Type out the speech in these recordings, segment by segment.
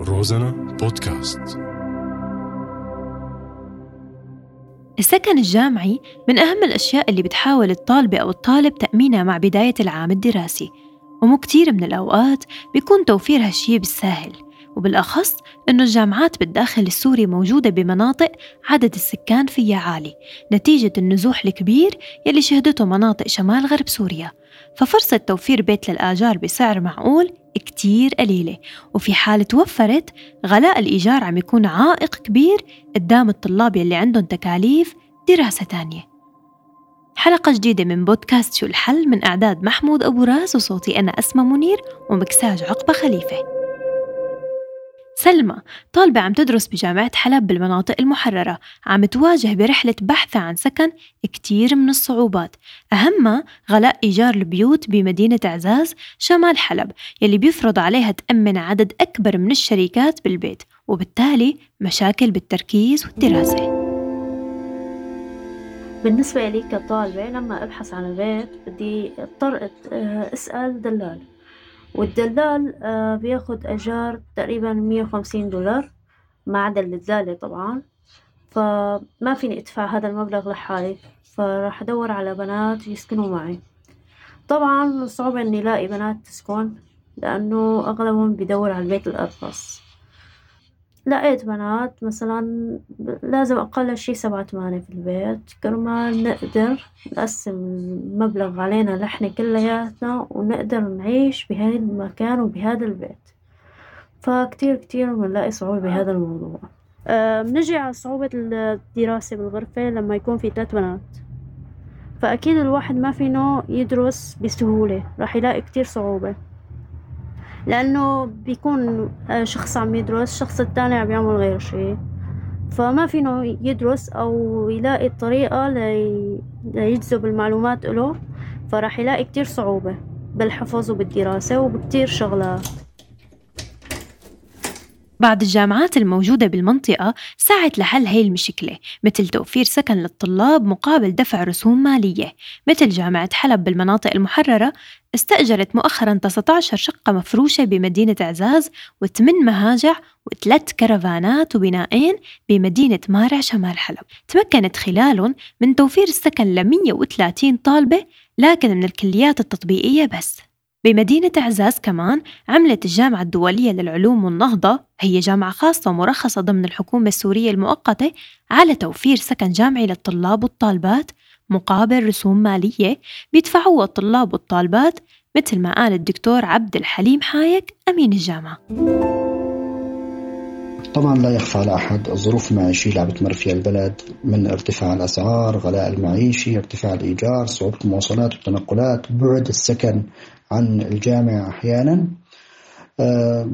روزانا بودكاست. السكن الجامعي من أهم الأشياء اللي بتحاول الطالبة أو الطالب تأمينها مع بداية العام الدراسي ومو كتير من الأوقات بيكون توفير هالشي بالساهل. وبالأخص إنه الجامعات بالداخل السوري موجودة بمناطق عدد السكان فيها عالي نتيجة النزوح الكبير يلي شهدته مناطق شمال غرب سوريا. ففرصة توفير بيت للآجار بسعر معقول كتير قليلة وفي حال توفرت غلاء الإيجار عم يكون عائق كبير قدام الطلاب يلي عندهم تكاليف دراسة تانية. حلقة جديدة من بودكاست شو الحل من إعداد محمود أبو راس وصوتي أنا أسمى منير ومكساج عقبة خليفة. سلمى طالبة عم تدرس بجامعة حلب بالمناطق المحررة عم تواجه برحلة بحثها عن سكن كتير من الصعوبات. أهمها غلاء إيجار البيوت بمدينة عزاز شمال حلب يلي بيفرض عليها تأمن عدد أكبر من الشركات بالبيت وبالتالي مشاكل بالتركيز والدراسة. بالنسبة لي كطالبة لما أبحث عن البيت بدي اضطر أسأل دلال. والدلال آه، بياخد أجار تقريبا مية وخمسين دولار ما عدا الدلالة طبعا. فما فيني أدفع هذا المبلغ لحالي فراح أدور على بنات يسكنوا معي. طبعا صعوبة إني ألاقي بنات تسكن لأنه أغلبهم بيدور على البيت الأرخص. لقيت بنات مثلا لازم أقل شي سبعة ثمانية في البيت. كرمال نقدر نقسم المبلغ علينا نحن كلياتنا ونقدر نعيش بهذا المكان وبهذا البيت. فكتير كتير بنلاقي صعوبة بهذا الموضوع. أه بنجي على صعوبة الدراسة بالغرفة لما يكون في ثلاث بنات. فأكيد الواحد ما فينه يدرس بسهولة راح يلاقي كتير صعوبة. لأنه بيكون آه، شخص عم يدرس الشخص التاني عم يعمل غير شي. فما فينه يدرس أو يلاقي طريقة لي... ليجذب المعلومات له فراح يلاقي كتير صعوبة بالحفظ وبالدراسة وبكتير شغلات. بعض الجامعات الموجودة بالمنطقة سعت لحل هي المشكلة مثل توفير سكن للطلاب مقابل دفع رسوم مالية. مثل جامعة حلب بالمناطق المحررة استأجرت مؤخرا 19 شقة مفروشة بمدينة عزاز وثمان مهاجع وثلاث كرفانات وبنائين بمدينة مارع شمال حلب. تمكنت خلالهم من توفير السكن ل 130 طالبة لكن من الكليات التطبيقية بس. بمدينة عزاز كمان عملت الجامعة الدولية للعلوم والنهضة هي جامعة خاصة مرخصة ضمن الحكومة السورية المؤقتة على توفير سكن جامعي للطلاب والطالبات مقابل رسوم مالية بيدفعوها الطلاب والطالبات مثل ما قال الدكتور عبد الحليم حايك أمين الجامعة. طبعا لا يخفى على أحد. الظروف المعيشية اللي عم بتمر فيها البلد من ارتفاع الأسعار غلاء المعيشي ارتفاع الإيجار صعوبة المواصلات والتنقلات بعد السكن عن الجامعة أحيانا. آه،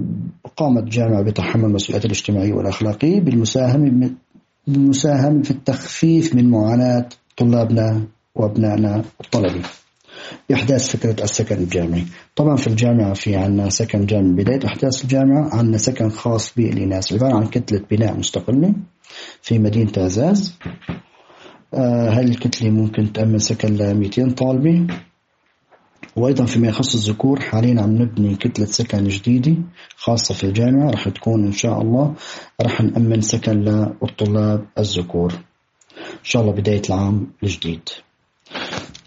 قامت الجامعة بتحمل المسؤوليات الاجتماعية والأخلاقية بالمساهمة بالمساهمة في التخفيف من معاناة طلابنا وأبنائنا الطلبة. بإحداث فكرة السكن الجامعي. طبعا في الجامعة في عنا سكن جامعي بداية إحداث الجامعة عنا سكن خاص بالإناث عبارة عن كتلة بناء مستقلة في مدينة عزاز آه هاي الكتلة ممكن تأمن سكن ل 200 طالبة. وأيضا فيما يخص الذكور حاليا عم نبني كتلة سكن جديدة خاصة في الجامعة. رح تكون إن شاء الله رح نأمن سكن للطلاب الذكور. إن شاء الله بداية العام الجديد.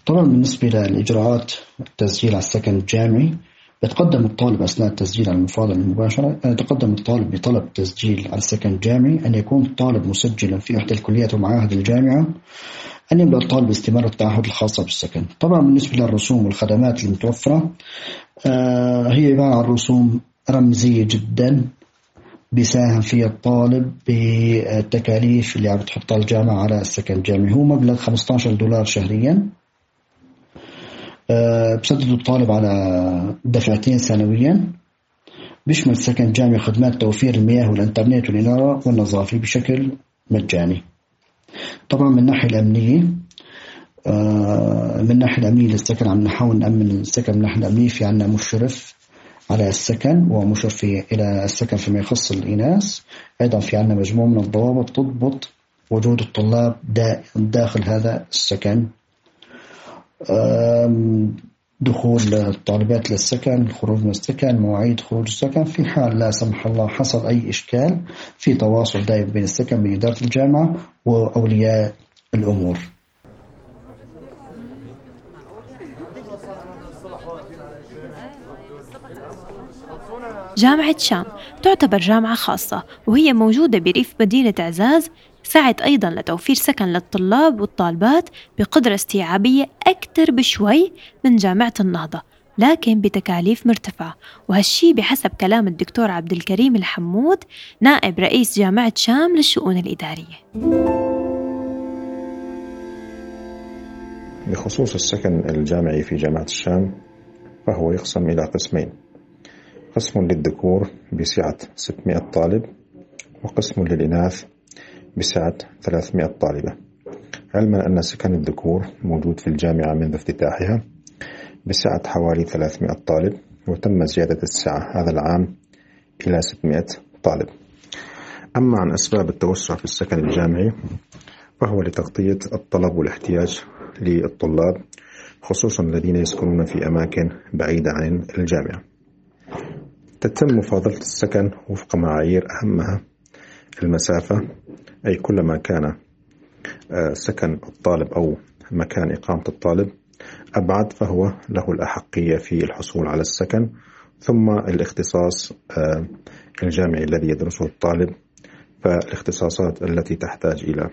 طبعا بالنسبة للإجراءات التسجيل على السكن الجامعي يتقدم الطالب أثناء التسجيل على المفاضلة المباشرة يتقدم الطالب بطلب تسجيل على السكن الجامعي أن يكون الطالب مسجلا في إحدى الكليات ومعاهد الجامعة أن يبدأ الطالب باستمرار التعهد الخاصة بالسكن. طبعا بالنسبة للرسوم والخدمات المتوفرة آه هي عبارة عن رسوم رمزية جدا بيساهم فيها الطالب بالتكاليف اللي عم بتحطها الجامعة على السكن الجامعي. هو مبلغ 15 دولار شهريا. آه بسدد الطالب على دفعتين سنويا. بيشمل سكن جامعي خدمات توفير المياه والإنترنت والإنارة والنظافة بشكل مجاني. طبعا من الناحية الأمنية آه، من الناحية الأمنية للسكن عم نحاول نأمن السكن من الناحية الأمنية. في عنا مشرف على السكن ومشرف إلى السكن فيما يخص الإناث. أيضا في عنا مجموعة من الضوابط تضبط وجود الطلاب داخل هذا السكن. دخول الطالبات للسكن الخروج من السكن مواعيد خروج السكن. في حال لا سمح الله حصل أي إشكال في تواصل دائم بين السكن بإدارة الجامعة وأولياء الأمور. جامعة شام تعتبر جامعة خاصة وهي موجودة بريف مدينة عزاز سعت أيضا لتوفير سكن للطلاب والطالبات بقدرة استيعابية أكثر بشوي من جامعة النهضة لكن بتكاليف مرتفعة. وهالشي بحسب كلام الدكتور عبد الكريم الحمود نائب رئيس جامعة شام للشؤون الإدارية. بخصوص السكن الجامعي في جامعة الشام فهو يقسم إلى قسمين. قسم للذكور بسعة 600 طالب وقسم للإناث بسعة 300 طالبة. علما أن سكن الذكور موجود في الجامعة منذ افتتاحها بسعة حوالي 300 طالب وتم زيادة السعة هذا العام إلى 600 طالب. أما عن أسباب التوسع في السكن الجامعي فهو لتغطية الطلب والاحتياج للطلاب خصوصا الذين يسكنون في أماكن بعيدة عن الجامعة. تتم مفاضلة السكن وفق معايير أهمها المسافة أي كلما كان آه، سكن الطالب أو مكان إقامة الطالب أبعد فهو له الأحقية في الحصول على السكن ثم الاختصاص آه، الجامعي الذي يدرسه الطالب فالاختصاصات التي تحتاج إلى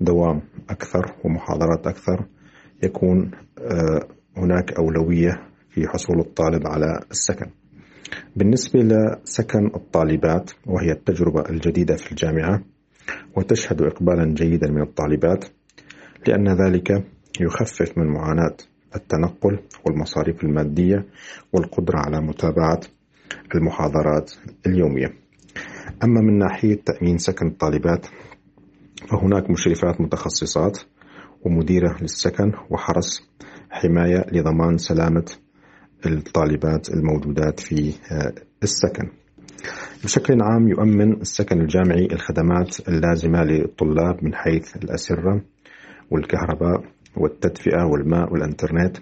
دوام أكثر ومحاضرات أكثر يكون آه، هناك أولوية في حصول الطالب على السكن. بالنسبة لسكن الطالبات وهي التجربة الجديدة في الجامعة وتشهد إقبالا جيدا من الطالبات لأن ذلك يخفف من معاناة التنقل والمصاريف المادية والقدرة على متابعة المحاضرات اليومية. أما من ناحية تأمين سكن الطالبات فهناك مشرفات متخصصات ومديرة للسكن وحرس حماية لضمان سلامة الطالبات الموجودات في آه، السكن بشكل عام يؤمن السكن الجامعي الخدمات اللازمة للطلاب من حيث الأسرة والكهرباء والتدفئة والماء والإنترنت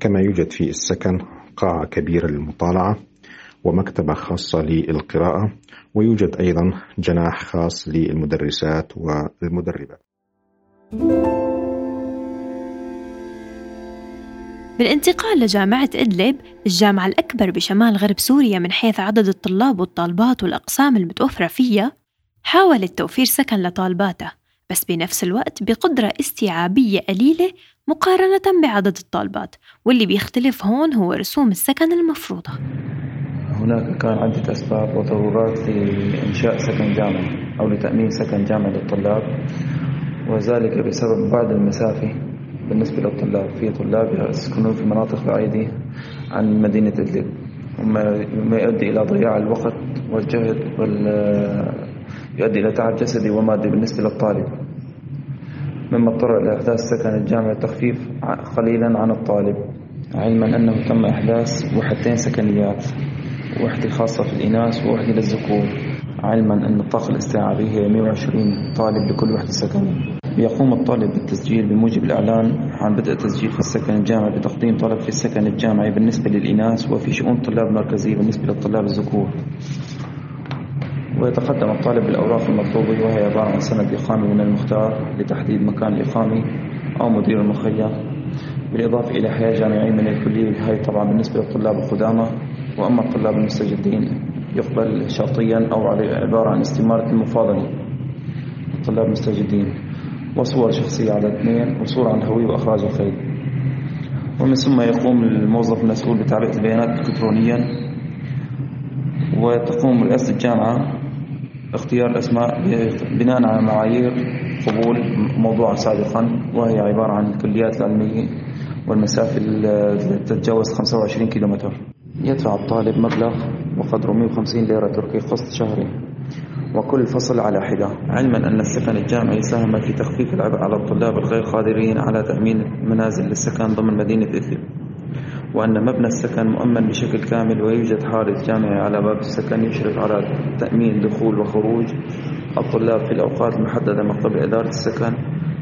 كما يوجد في السكن قاعة كبيرة للمطالعة ومكتبة خاصة للقراءة ويوجد أيضا جناح خاص للمدرسات والمدربات. بالانتقال لجامعة إدلب الجامعة الأكبر بشمال غرب سوريا من حيث عدد الطلاب والطالبات والأقسام المتوفرة فيها حاولت توفير سكن لطالباتها بس بنفس الوقت بقدرة استيعابية قليلة مقارنة بعدد الطالبات واللي بيختلف هون هو رسوم السكن المفروضة. هناك كان عدة أسباب وضرورات لإنشاء سكن جامعي أو لتأمين سكن جامعي للطلاب وذلك بسبب بعد المسافة بالنسبة للطلاب في طلاب يسكنون في مناطق بعيدة عن مدينة إدلب. وما يؤدي إلى ضياع الوقت والجهد وال يؤدي إلى تعب جسدي ومادي بالنسبة للطالب. مما اضطر إلى إحداث سكن الجامعة التخفيف قليلا عن الطالب. علما أنه تم إحداث وحدتين سكنيات وحدة خاصة في الإناث ووحدة للذكور. علما أن الطاقة الاستيعابية هي 120 طالب لكل وحدة سكنية. يقوم الطالب بالتسجيل بموجب الإعلان عن بدء التسجيل في السكن الجامعي بتقديم طلب في السكن الجامعي بالنسبة للإناث وفي شؤون الطلاب المركزية بالنسبة للطلاب الذكور. ويتقدم الطالب بالأوراق المطلوبة وهي عبارة عن سند إقامة من المختار لتحديد مكان الإقامة أو مدير المخيم بالإضافة إلى حياة جامعية من الكلية. هاي طبعا بالنسبة للطلاب القدامى. وأما الطلاب المستجدين يقبل شرطيا أو عبارة عن استمارة المفاضلة. الطلاب المستجدين. وصور شخصية على اثنين وصورة عن الهوية وإخراج الخيل ومن ثم يقوم الموظف المسؤول بتعبئة البيانات إلكترونيا وتقوم رئاسة الجامعة اختيار الأسماء بناء على معايير قبول موضوعة سابقا وهي عبارة عن الكليات العلمية والمسافة تتجاوز 25 كيلومتر. يدفع الطالب مبلغ وقدره 150 ليرة تركي قسط شهري وكل فصل على حدة. علما أن السكن الجامعي ساهم في تخفيف العبء على الطلاب الغير قادرين على تأمين منازل للسكن ضمن مدينة إدلب وأن مبنى السكن مؤمن بشكل كامل ويوجد حارس جامعي على باب السكن يشرف على تأمين دخول وخروج الطلاب في الأوقات المحددة من قبل إدارة السكن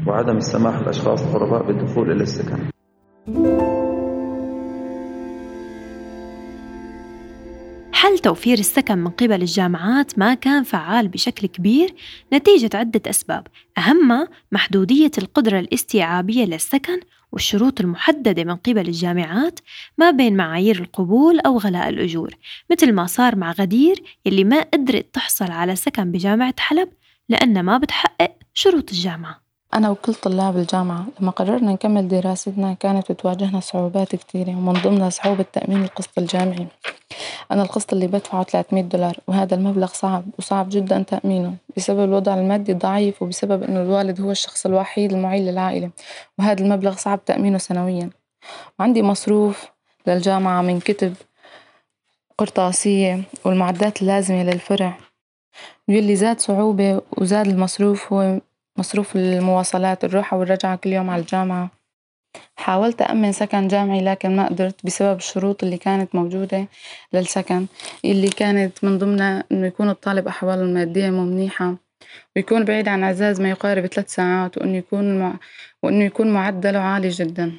وعدم السماح للأشخاص الغرباء بالدخول إلى السكن. حل توفير السكن من قبل الجامعات ما كان فعال بشكل كبير؟ نتيجة عدة أسباب. أهمها محدودية القدرة الاستيعابية للسكن والشروط المحددة من قبل الجامعات ما بين معايير القبول أو غلاء الأجور مثل ما صار مع غدير يلي ما قدرت تحصل على سكن بجامعة حلب لأنها ما بتحقق شروط الجامعة. أنا وكل طلاب الجامعة لما قررنا نكمل دراستنا كانت بتواجهنا صعوبات كتيرة ومن ضمنها صعوبة تأمين القسط الجامعي. أنا القسط اللي بدفعه 300 دولار وهذا المبلغ صعب وصعب جدا تأمينه بسبب الوضع المادي الضعيف وبسبب إنه الوالد هو الشخص الوحيد المعين للعائلة وهذا المبلغ صعب تأمينه سنويا. وعندي مصروف للجامعة من كتب قرطاسية والمعدات اللازمة للفرع. واللي زاد صعوبة وزاد المصروف هو مصروف المواصلات الروحة والرجعة كل يوم على الجامعة حاولت أأمن سكن جامعي لكن ما قدرت بسبب الشروط اللي كانت موجودة للسكن اللي كانت من ضمنها إنه يكون الطالب أحواله المادية مو منيحة ويكون بعيد عن عزاز ما يقارب ثلاث ساعات وإنه يكون. وإنه يكون معدله عالي جدا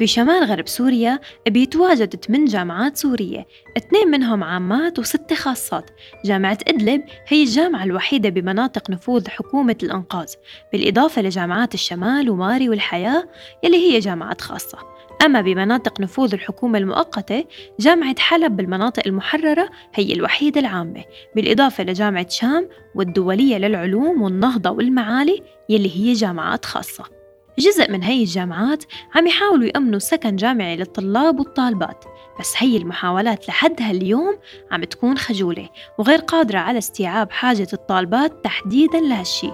بشمال غرب سوريا بيتواجد 8 جامعات سورية. اثنين منهم عامات وستة خاصات. جامعة إدلب هي الجامعة الوحيدة بمناطق نفوذ حكومة الإنقاذ بالإضافة لجامعات الشمال وماري والحياة يلي هي جامعات خاصة. أما بمناطق نفوذ الحكومة المؤقتة جامعة حلب بالمناطق المحررة هي الوحيدة العامة بالإضافة لجامعة شام والدولية للعلوم والنهضة والمعالي يلي هي جامعات خاصة. جزء من هي الجامعات عم يحاولوا يأمنوا سكن جامعي للطلاب والطالبات بس هي المحاولات لحد هاليوم عم تكون خجولة وغير قادرة على استيعاب حاجة الطالبات تحديدا لهالشي.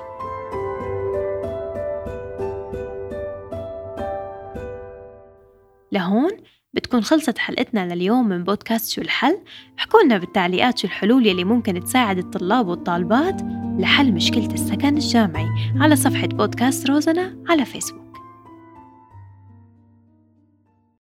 لهون بتكون خلصت حلقتنا لليوم من بودكاست شو الحل؟ احكوا لنا بالتعليقات شو الحلول يلي ممكن تساعد الطلاب والطالبات لحل مشكلة السكن الجامعي على صفحة بودكاست روزنا على فيسبوك.